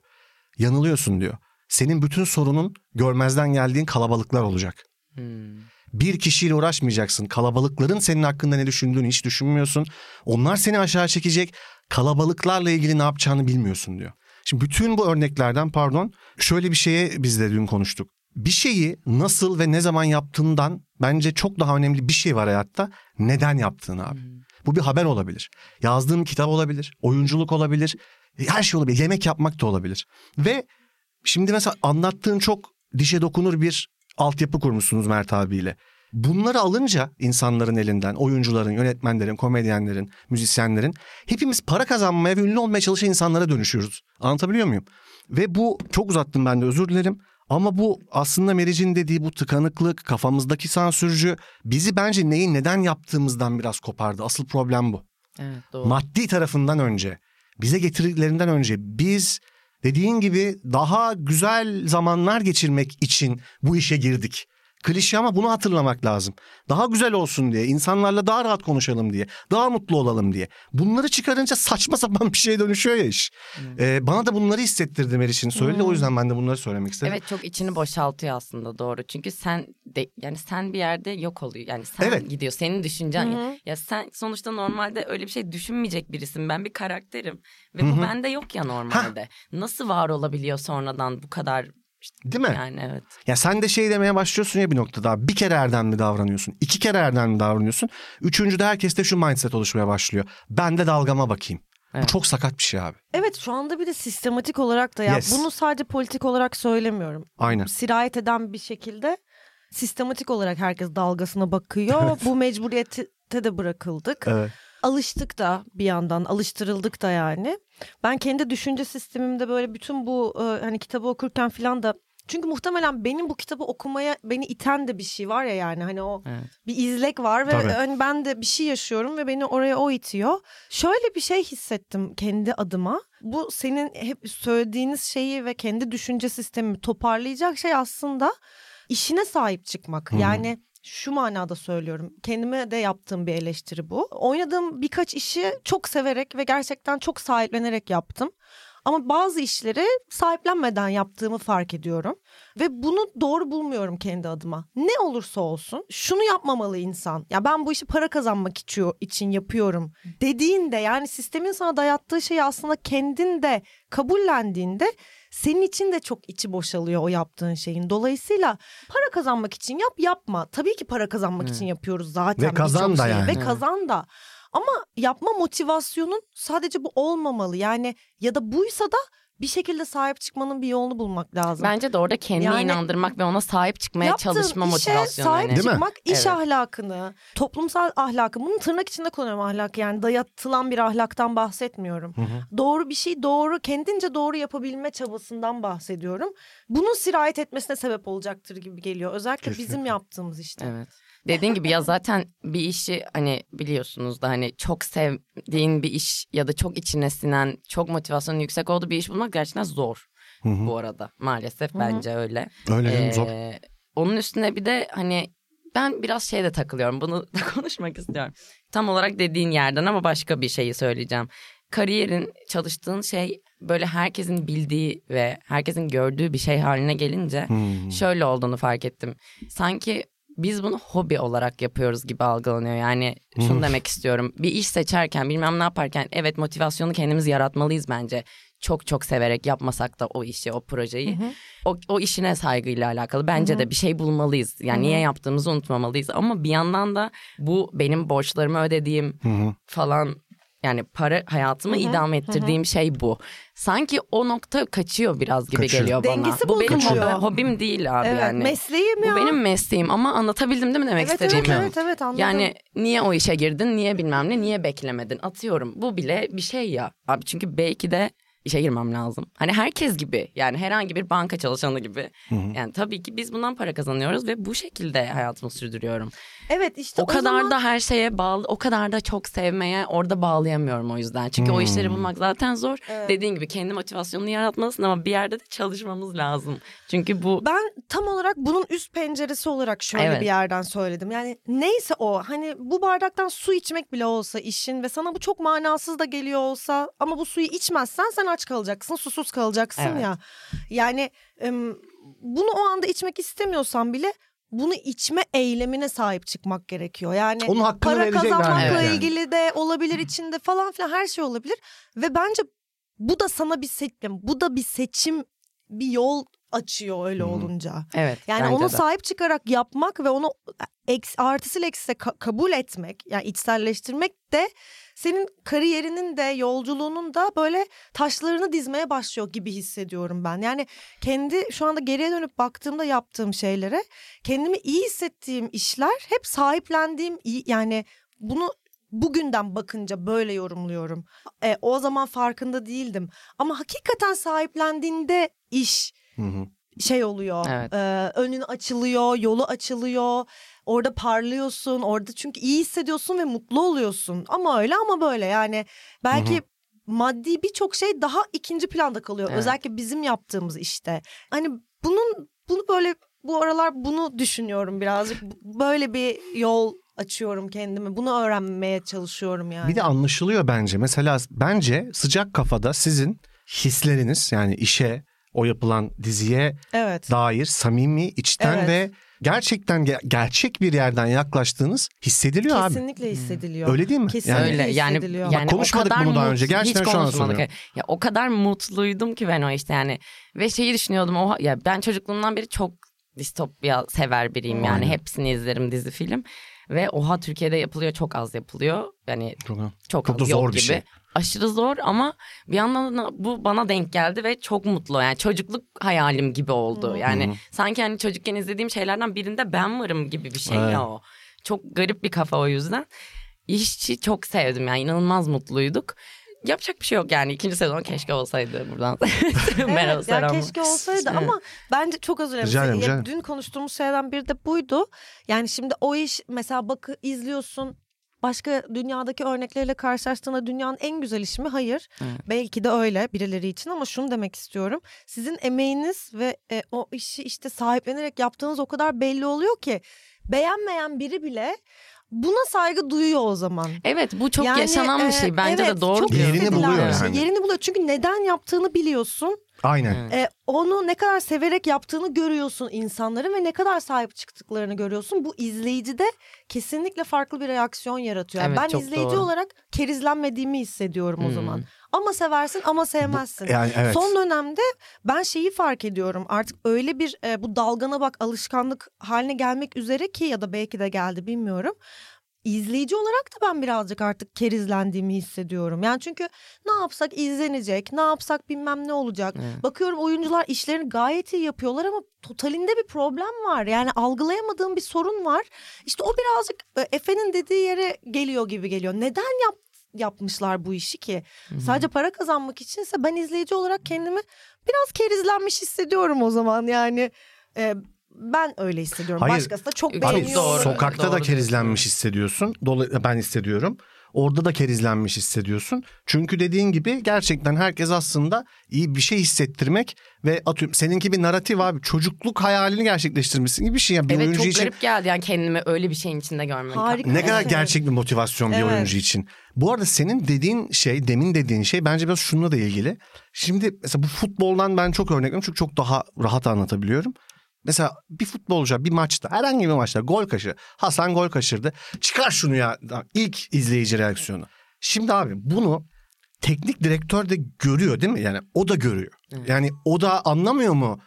Yanılıyorsun diyor. Senin bütün sorunun görmezden geldiğin kalabalıklar olacak. Hmm. Bir kişiyle uğraşmayacaksın. Kalabalıkların senin hakkında ne düşündüğünü hiç düşünmüyorsun. Onlar seni aşağı çekecek. Kalabalıklarla ilgili ne yapacağını bilmiyorsun diyor. Şimdi bütün bu örneklerden pardon şöyle bir şeye biz de dün konuştuk. Bir şeyi nasıl ve ne zaman yaptığından bence çok daha önemli bir şey var hayatta. Neden yaptığın abi. Bu bir haber olabilir. Yazdığın kitap olabilir. Oyunculuk olabilir. Her şey olabilir. Yemek yapmak da olabilir. Ve şimdi mesela anlattığın çok dişe dokunur bir altyapı kurmuşsunuz Mert abiyle. Bunları alınca insanların elinden, oyuncuların, yönetmenlerin, komedyenlerin, müzisyenlerin hepimiz para kazanmaya ve ünlü olmaya çalışan insanlara dönüşüyoruz. Anlatabiliyor muyum? Ve bu çok uzattım ben de özür dilerim. Ama bu aslında Meriç'in dediği bu tıkanıklık, kafamızdaki sansürcü bizi bence neyi neden yaptığımızdan biraz kopardı. Asıl problem bu. Evet doğru. Maddi tarafından önce, bize getirdikleri önce biz dediğin gibi daha güzel zamanlar geçirmek için bu işe girdik. Klişe ama bunu hatırlamak lazım. Daha güzel olsun diye, insanlarla daha rahat konuşalım diye, daha mutlu olalım diye. Bunları çıkarınca saçma sapan bir şeye dönüşüyor ya iş. Ee, bana da bunları hissettirdi Meriç'in söyledi. O yüzden ben de bunları söylemek istedim. Evet çok içini boşaltıyor aslında doğru. Çünkü sen de yani sen bir yerde yok oluyor. Yani sen Evet. gidiyor. Senin düşüncen. Hı. Ya sen sonuçta normalde öyle bir şey düşünmeyecek birisin. Ben bir karakterim ve Hı bu hı. bende yok ya normalde. Nasıl var olabiliyor sonradan bu kadar Değil mi? yani evet. Ya sen de şey demeye başlıyorsun ya bir noktada. Bir kere erdemli davranıyorsun. iki kere erdemli davranıyorsun. Üçüncüde herkeste şu mindset oluşmaya başlıyor. Ben de dalgama bakayım. Bu Evet. çok sakat bir şey abi. Evet şu anda bir de sistematik olarak da ya Yes. bunu sadece politik olarak söylemiyorum. Aynen. Sirayet eden bir şekilde sistematik olarak herkes dalgasına bakıyor. Bu mecburiyete de bırakıldık. Evet. Alıştık da bir yandan alıştırıldık da yani. Ben kendi düşünce sistemimde böyle bütün bu e, hani kitabı okurken falan da çünkü muhtemelen benim bu kitabı okumaya beni iten de bir şey var ya yani hani o Evet. bir izlek var ve Tabii. hani ben de bir şey yaşıyorum ve beni oraya o itiyor. Şöyle bir şey hissettim kendi adıma. Bu senin hep söylediğiniz şeyi ve kendi düşünce sistemimi toparlayacak şey aslında işine sahip çıkmak. Hı. Yani şu manada söylüyorum. Kendime de yaptığım bir eleştiri bu. Oynadığım birkaç işi çok severek ve gerçekten çok sahiplenerek yaptım. Ama bazı işleri sahiplenmeden yaptığımı fark ediyorum. Ve bunu doğru bulmuyorum kendi adıma. Ne olursa olsun şunu yapmamalı insan. Ya ben bu işi para kazanmak için yapıyorum dediğinde yani sistemin sana dayattığı şeyi aslında kendin de kabullendiğinde senin için de çok içi boşalıyor o yaptığın şeyin. Dolayısıyla para kazanmak için yap yapma. Tabii ki para kazanmak için yapıyoruz zaten. Ve kazan da şeyi. yani. Ve Evet. kazan da. Ama yapma motivasyonun sadece bu olmamalı. Yani ya da buysa da bir şekilde sahip çıkmanın bir yolunu bulmak lazım. Bence de orada kendini Yani- inandırmak ve ona sahip çıkmaya Yaptığın çalışma işe motivasyonu. sahip hani. Değil mi? çıkmak, iş Evet. ahlakını, toplumsal ahlakı, bunu tırnak içinde kullanıyorum ahlak yani dayatılan bir ahlaktan bahsetmiyorum. Doğru bir şey doğru, kendince doğru yapabilme çabasından bahsediyorum. Bunun sirayet etmesine sebep olacaktır gibi geliyor. Özellikle bizim Kesinlikle. yaptığımız işte. Evet. Dediğin gibi ya zaten bir işi hani biliyorsunuz da hani çok sevdiğin bir iş ya da çok içine sinen, çok motivasyonun yüksek olduğu bir iş bulmak gerçekten zor Hı hı. bu arada. Maalesef Hı hı. bence öyle. Öyle canım, zor. Ee, Onun üstüne bir de hani ben biraz şeyde takılıyorum. Bunu da konuşmak istiyorum. Tam olarak dediğin yerden ama başka bir şeyi söyleyeceğim. Kariyerin, çalıştığın şey böyle herkesin bildiği ve herkesin gördüğü bir şey haline gelince Hmm. şöyle olduğunu fark ettim. Sanki biz bunu hobi olarak yapıyoruz gibi algılanıyor. Yani şunu demek istiyorum. Bir iş seçerken bilmem ne yaparken evet motivasyonu kendimiz yaratmalıyız bence. Çok çok severek yapmasak da o işi, o projeyi. O, o işine saygıyla alakalı. Bence de bir şey bulmalıyız. Yani niye yaptığımızı unutmamalıyız. Ama bir yandan da bu benim borçlarımı ödediğim Hı hı. falan yani para hayatımı idame ettirdiğim şey bu. Sanki o nokta kaçıyor biraz gibi Kaçıyor. geliyor bana. Dengesi bu benim hobi- hobim değil abi Evet, yani. mesleğim Bu ya. benim mesleğim ama anlatabildim değil mi demek evet, evet, istediğimi? evet, evet, anladım. Yani niye o işe girdin, niye bilmem ne, niye beklemedin? Atıyorum bu bile bir şey ya. Abi çünkü belki de işe girmem lazım. Hani herkes gibi yani herhangi bir banka çalışanı gibi. Yani tabii ki biz bundan para kazanıyoruz ve bu şekilde hayatımı sürdürüyorum. Evet işte o, kadar zaman... da her şeye bağlı, o kadar da çok sevmeye orada bağlayamıyorum o yüzden. Çünkü o işleri bulmak zaten zor. Evet. Dediğin gibi kendi motivasyonunu yaratmalısın ama bir yerde de çalışmamız lazım. Çünkü bu Ben tam olarak bunun üst penceresi olarak şöyle Evet. bir yerden söyledim. Yani neyse o hani bu bardaktan su içmek bile olsa işin ve sana bu çok manasız da geliyor olsa ama bu suyu içmezsen sen aç kalacaksın, susuz kalacaksın Evet. ya. Yani bunu o anda içmek istemiyorsan bile bunu içme eylemine sahip çıkmak gerekiyor. Yani Onun hakkını para kazanmakla yani. ilgili de olabilir içinde falan filan her şey olabilir ve bence bu da sana bir seçim, bu da bir seçim, bir yol açıyor öyle olunca. evet. Yani ona de. sahip çıkarak yapmak ve onu eks, artısıyla eksisiyle ka- kabul etmek yani içselleştirmek de senin kariyerinin de yolculuğunun da böyle taşlarını dizmeye başlıyor gibi hissediyorum ben. Yani kendi şu anda geriye dönüp baktığımda yaptığım şeylere kendimi iyi hissettiğim işler hep sahiplendiğim iyi yani bunu bugünden bakınca böyle yorumluyorum. E, o zaman farkında değildim ama hakikaten sahiplendiğinde iş Hı hı. Şey oluyor. Evet. e, önün açılıyor, yolu açılıyor. Orada parlıyorsun. Orada çünkü iyi hissediyorsun ve mutlu oluyorsun. Ama öyle ama böyle yani belki maddi birçok şey daha ikinci planda kalıyor. Evet. Özellikle bizim yaptığımız işte. Hani bunun bunu böyle bu aralar bunu düşünüyorum birazcık. Böyle bir yol açıyorum kendime. Bunu öğrenmeye çalışıyorum yani. Bir de anlaşılıyor bence. Mesela bence sıcak kafada sizin hisleriniz yani işe, o yapılan diziye evet. dair samimi, içten Evet. ve gerçekten ge- gerçek bir yerden yaklaştığınız hissediliyor abi. Kesinlikle hissediliyor. Öyle değil mi? Kesinlikle Yani- Öyle yani hissediliyor. yani Bak konuşmadık bunu daha mut- önce. Gerçekten hiç şu an konuşmadık. soruyorum. Ya o kadar mutluydum ki ben o işte yani ve şeyi düşünüyordum o ya ben çocukluğumdan beri çok distopya sever biriyim yani Aynen. hepsini izlerim dizi film ve oha Türkiye'de yapılıyor çok az yapılıyor yani Çok, çok, Çok az da yok zor bir gibi. şey. Aşırı zor ama bir yandan da bu bana denk geldi ve çok mutlu. Yani çocukluk hayalim gibi oldu. Yani sanki hani çocukken izlediğim şeylerden birinde ben varım gibi bir şey Evet. ya o. Çok garip bir kafa o yüzden. İşçi çok sevdim yani inanılmaz mutluyduk. Yapacak bir şey yok yani ikinci sezon keşke olsaydı buradan. Merhaba Evet, ya selam. keşke olsaydı Evet. ama bence çok özür dilerim. Dün konuştuğumuz şeylerden biri de buydu. Yani şimdi o iş mesela bak izliyorsun başka dünyadaki örnekleriyle karşılaştığında dünyanın en güzel işi mi? Hayır. Evet. Belki de öyle birileri için ama şunu demek istiyorum. Sizin emeğiniz ve e, o işi işte sahiplenerek yaptığınız o kadar belli oluyor ki beğenmeyen biri bile buna saygı duyuyor o zaman. Evet bu çok Yani, yaşanan bir e, şey. Bence evet, de doğru çok. Yerini buluyor şey. yani. Yerini buluyor çünkü neden yaptığını biliyorsun. Aynen. E, onu ne kadar severek yaptığını görüyorsun insanların ve ne kadar sahip çıktıklarını görüyorsun. Bu izleyicide kesinlikle farklı bir reaksiyon yaratıyor. Evet, ben izleyici doğru. olarak kerizlenmediğimi hissediyorum o Hmm. zaman. Ama seversin ama sevmezsin. Yani evet. Son dönemde ben şeyi fark ediyorum artık öyle bir e, bu dalgana bak alışkanlık haline gelmek üzere ki ya da belki de geldi bilmiyorum. İzleyici olarak da ben birazcık artık kerizlendiğimi hissediyorum. Yani çünkü ne yapsak izlenecek, ne yapsak bilmem ne olacak. Evet. Bakıyorum oyuncular işlerini gayet iyi yapıyorlar ama totalinde bir problem var. Yani algılayamadığım bir sorun var. İşte o birazcık e, Efe'nin dediği yere geliyor gibi geliyor. Neden yap yapmışlar bu işi ki? Sadece para kazanmak içinse ben izleyici olarak kendimi biraz kerizlenmiş hissediyorum o zaman. Yani e, ben öyle hissediyorum. Hayır. Başkası da çok Abi, Abi beğeniyor. doğru. sokakta da doğru kerizlenmiş hissediyorsun. Dolayı ben hissediyorum. Orada da kerizlenmiş hissediyorsun. Çünkü dediğin gibi gerçekten herkes aslında iyi bir şey hissettirmek ve atıyorum seninki bir naratif abi çocukluk hayalini gerçekleştirmişsin gibi bir şey. Yani bir Evet oyuncu çok için garip geldi yani kendimi öyle bir şeyin içinde görmek. Harika. ne kadar Evet. gerçek bir motivasyon bir Evet. oyuncu için. Bu arada senin dediğin şey, demin dediğin şey bence biraz şununla da ilgili. Şimdi mesela bu futboldan ben çok örnek veriyorum çünkü çok daha rahat anlatabiliyorum. Mesela bir futbolcu bir maçta herhangi bir maçta gol kaçırdı. Hasan gol kaçırdı. Çıkar şunu ya. İlk izleyici reaksiyonu. Şimdi abi bunu teknik direktör de görüyor değil mi? Yani o da görüyor. Yani o da anlamıyor mu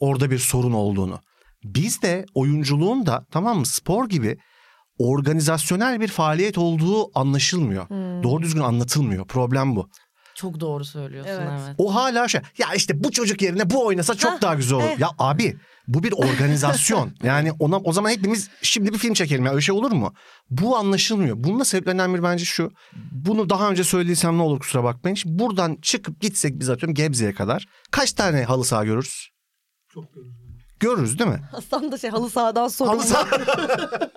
orada bir sorun olduğunu? Biz de oyunculuğun da tamam mı spor gibi organizasyonel bir faaliyet olduğu anlaşılmıyor. Doğru düzgün anlatılmıyor. Problem bu. Çok doğru söylüyorsun Evet. evet. O hala şey ya işte bu çocuk yerine bu oynasa çok daha güzel olur. eh. Ya abi bu bir organizasyon. yani ona o zaman hepimiz şimdi bir film çekelim ya öyle şey olur mu? Bu anlaşılmıyor. Bunun da sebeplerinden biri bence şu. Bunu daha önce söylediysem ne olur kusura bakmayın. Şimdi buradan çıkıp gitsek biz atıyorum Gebze'ye kadar. Kaç tane halı saha görürüz? Çok görüyorum. Görürüz değil mi? Hasan da şey halı sahadan sorumlu. Halı saha.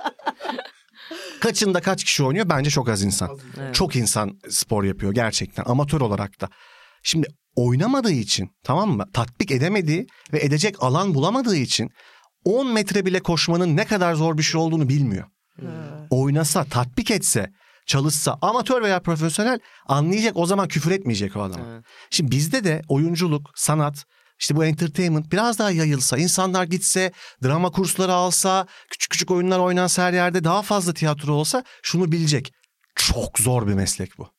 Kaçında kaç kişi oynuyor? Bence çok az insan. Evet. Çok insan spor yapıyor gerçekten amatör olarak da. Şimdi oynamadığı için tamam mı? Tatbik edemediği ve edecek alan bulamadığı için 10 metre bile koşmanın ne kadar zor bir şey olduğunu bilmiyor. Oynasa, tatbik etse, çalışsa amatör veya profesyonel anlayacak o zaman küfür etmeyecek o adam. Evet. Şimdi bizde de oyunculuk, sanat, işte bu entertainment biraz daha yayılsa, insanlar gitse, drama kursları alsa, küçük küçük oyunlar oynansa her yerde daha fazla tiyatro olsa şunu bilecek. Çok zor bir meslek bu.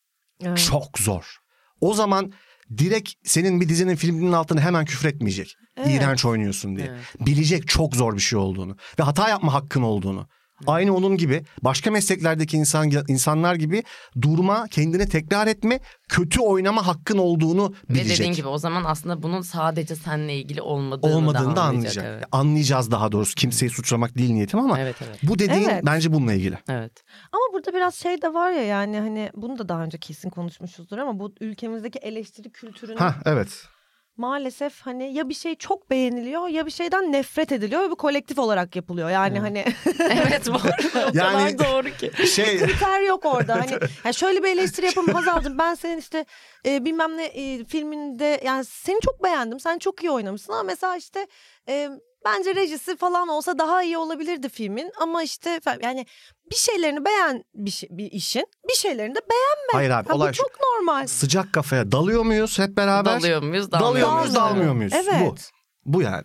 Evet. Çok zor. O zaman direkt senin bir dizinin filminin altına hemen küfür etmeyecek. Evet. İğrenç oynuyorsun diye. Evet. Bilecek çok zor bir şey olduğunu ve hata yapma hakkın olduğunu. Aynı onun gibi başka mesleklerdeki insan insanlar gibi durma, kendini tekrar etme, kötü oynama hakkın olduğunu Ve bilecek. dediğin gibi o zaman aslında bunun sadece seninle ilgili olmadığını, olmadığını da da anlayacak. Evet. Anlayacağız daha doğrusu. Kimseyi suçlamak değil niyetim ama evet evet. bu dediğin Evet. bence bununla ilgili. Evet. Ama burada biraz şey de var ya yani hani bunu da daha önce kesin konuşmuşuzdur ama bu ülkemizdeki eleştiri kültürünün Ha evet. Maalesef hani ya bir şey çok beğeniliyor ya bir şeyden nefret ediliyor ve bu kolektif olarak yapılıyor. Yani hani evet var. o Yani- kadar doğru ki. Şey kriter yok orada. Hani yani şöyle bir eleştiri yapalım Hazal'cığım ben senin işte e, bilmem ne e, filminde yani seni çok beğendim. Sen çok iyi oynamışsın ama mesela işte e, bence rejisi falan olsa daha iyi olabilirdi filmin ama işte yani bir şeylerini beğen bir, şey, bir işin bir şeylerini de beğenme. hayır abi Ha, olay bu şu. çok normal. Sıcak kafaya dalıyor muyuz hep beraber? Dalıyor muyuz? Dalıyor Dalmıyor muyuz, muyuz? dalmıyor muyuz? Evet. Bu. Bu yani.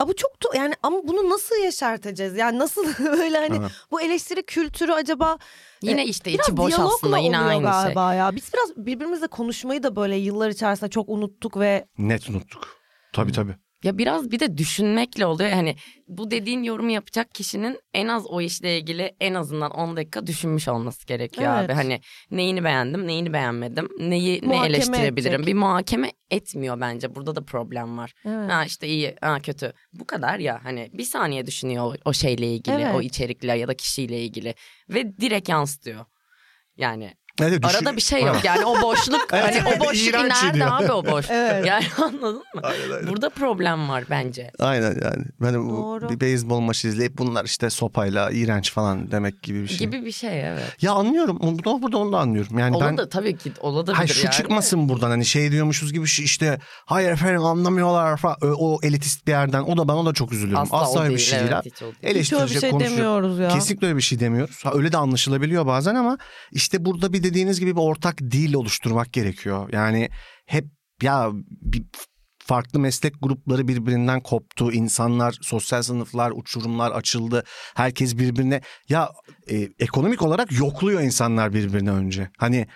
Aa, bu çok yani ama bunu nasıl yaşartacağız? Yani nasıl böyle hani Evet. bu eleştiri kültürü acaba Yine işte biraz içi boş aslında yine aynı şey. galiba ya. Biz biraz birbirimizle konuşmayı da böyle yıllar içerisinde çok unuttuk ve Net unuttuk. Tabii tabii. Ya biraz bir de düşünmekle oluyor. Hani bu dediğin yorumu yapacak kişinin en az o işle ilgili en azından 10 dakika düşünmüş olması gerekiyor Evet. abi. Hani neyini beğendim, neyini beğenmedim, neyi ne Muhakeme eleştirebilirim. edecek. Bir muhakeme etmiyor bence. Burada da problem var. Evet. Ha işte iyi, ha kötü. Bu kadar ya. Hani bir saniye düşünüyor o, o şeyle ilgili, Evet. o içerikle ya da kişiyle ilgili ve direkt yansıtıyor. Yani Evet, düşün- arada bir şey yok. Yani o boşluk Evet, hani o boşluk iğrenç nerede diyor. abi o boş? Evet. Yani anladın mı? Aynen, aynen. Burada problem var bence. Aynen yani. Ben bu Doğru. bir beyzbol maçı izleyip bunlar işte sopayla iğrenç falan demek gibi bir şey. Gibi bir şey evet. Ya anlıyorum. Burada, burada onu da anlıyorum. Yani Ola ben da tabii ki olabilir Hayır şu yani. çıkmasın buradan hani şey diyormuşuz gibi işte hayır efendim anlamıyorlar falan o, o elitist bir yerden o da ben o da çok üzülüyorum. Asla, Asla, öyle bir şey değil. evet, ha. hiç öyle bir Eleştirecek, şey konuşacak. demiyoruz ya. Kesinlikle öyle bir şey demiyoruz. Ha, öyle de anlaşılabiliyor bazen ama işte burada bir dediğiniz gibi bir ortak dil oluşturmak gerekiyor. Yani hep ya bir farklı meslek grupları birbirinden koptu. İnsanlar, sosyal sınıflar, uçurumlar açıldı. Herkes birbirine ya e, ekonomik olarak yokluyor insanlar birbirine önce. Hani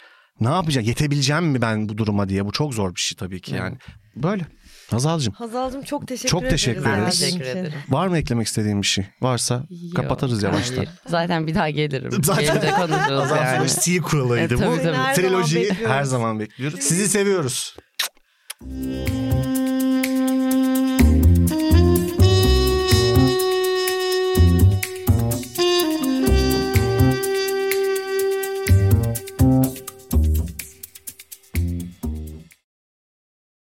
ne yapacak? Yetebileceğim mi ben bu duruma diye? Bu çok zor bir şey tabii ki yani. Böyle. Hazal'cığım Hazal'cığım çok teşekkür Çok ederiz. teşekkür Ben ederiz. teşekkür ederim. var mı eklemek istediğin bir şey? Varsa Yok, kapatırız yavaştan. hayır. Zaten bir daha gelirim. Zaten- Gelince konuşuruz Azal yani. Savaş sequel'ıydı E, tabii, bu. tabii. Trilojiyi her zaman bekliyoruz. Sizi seviyoruz.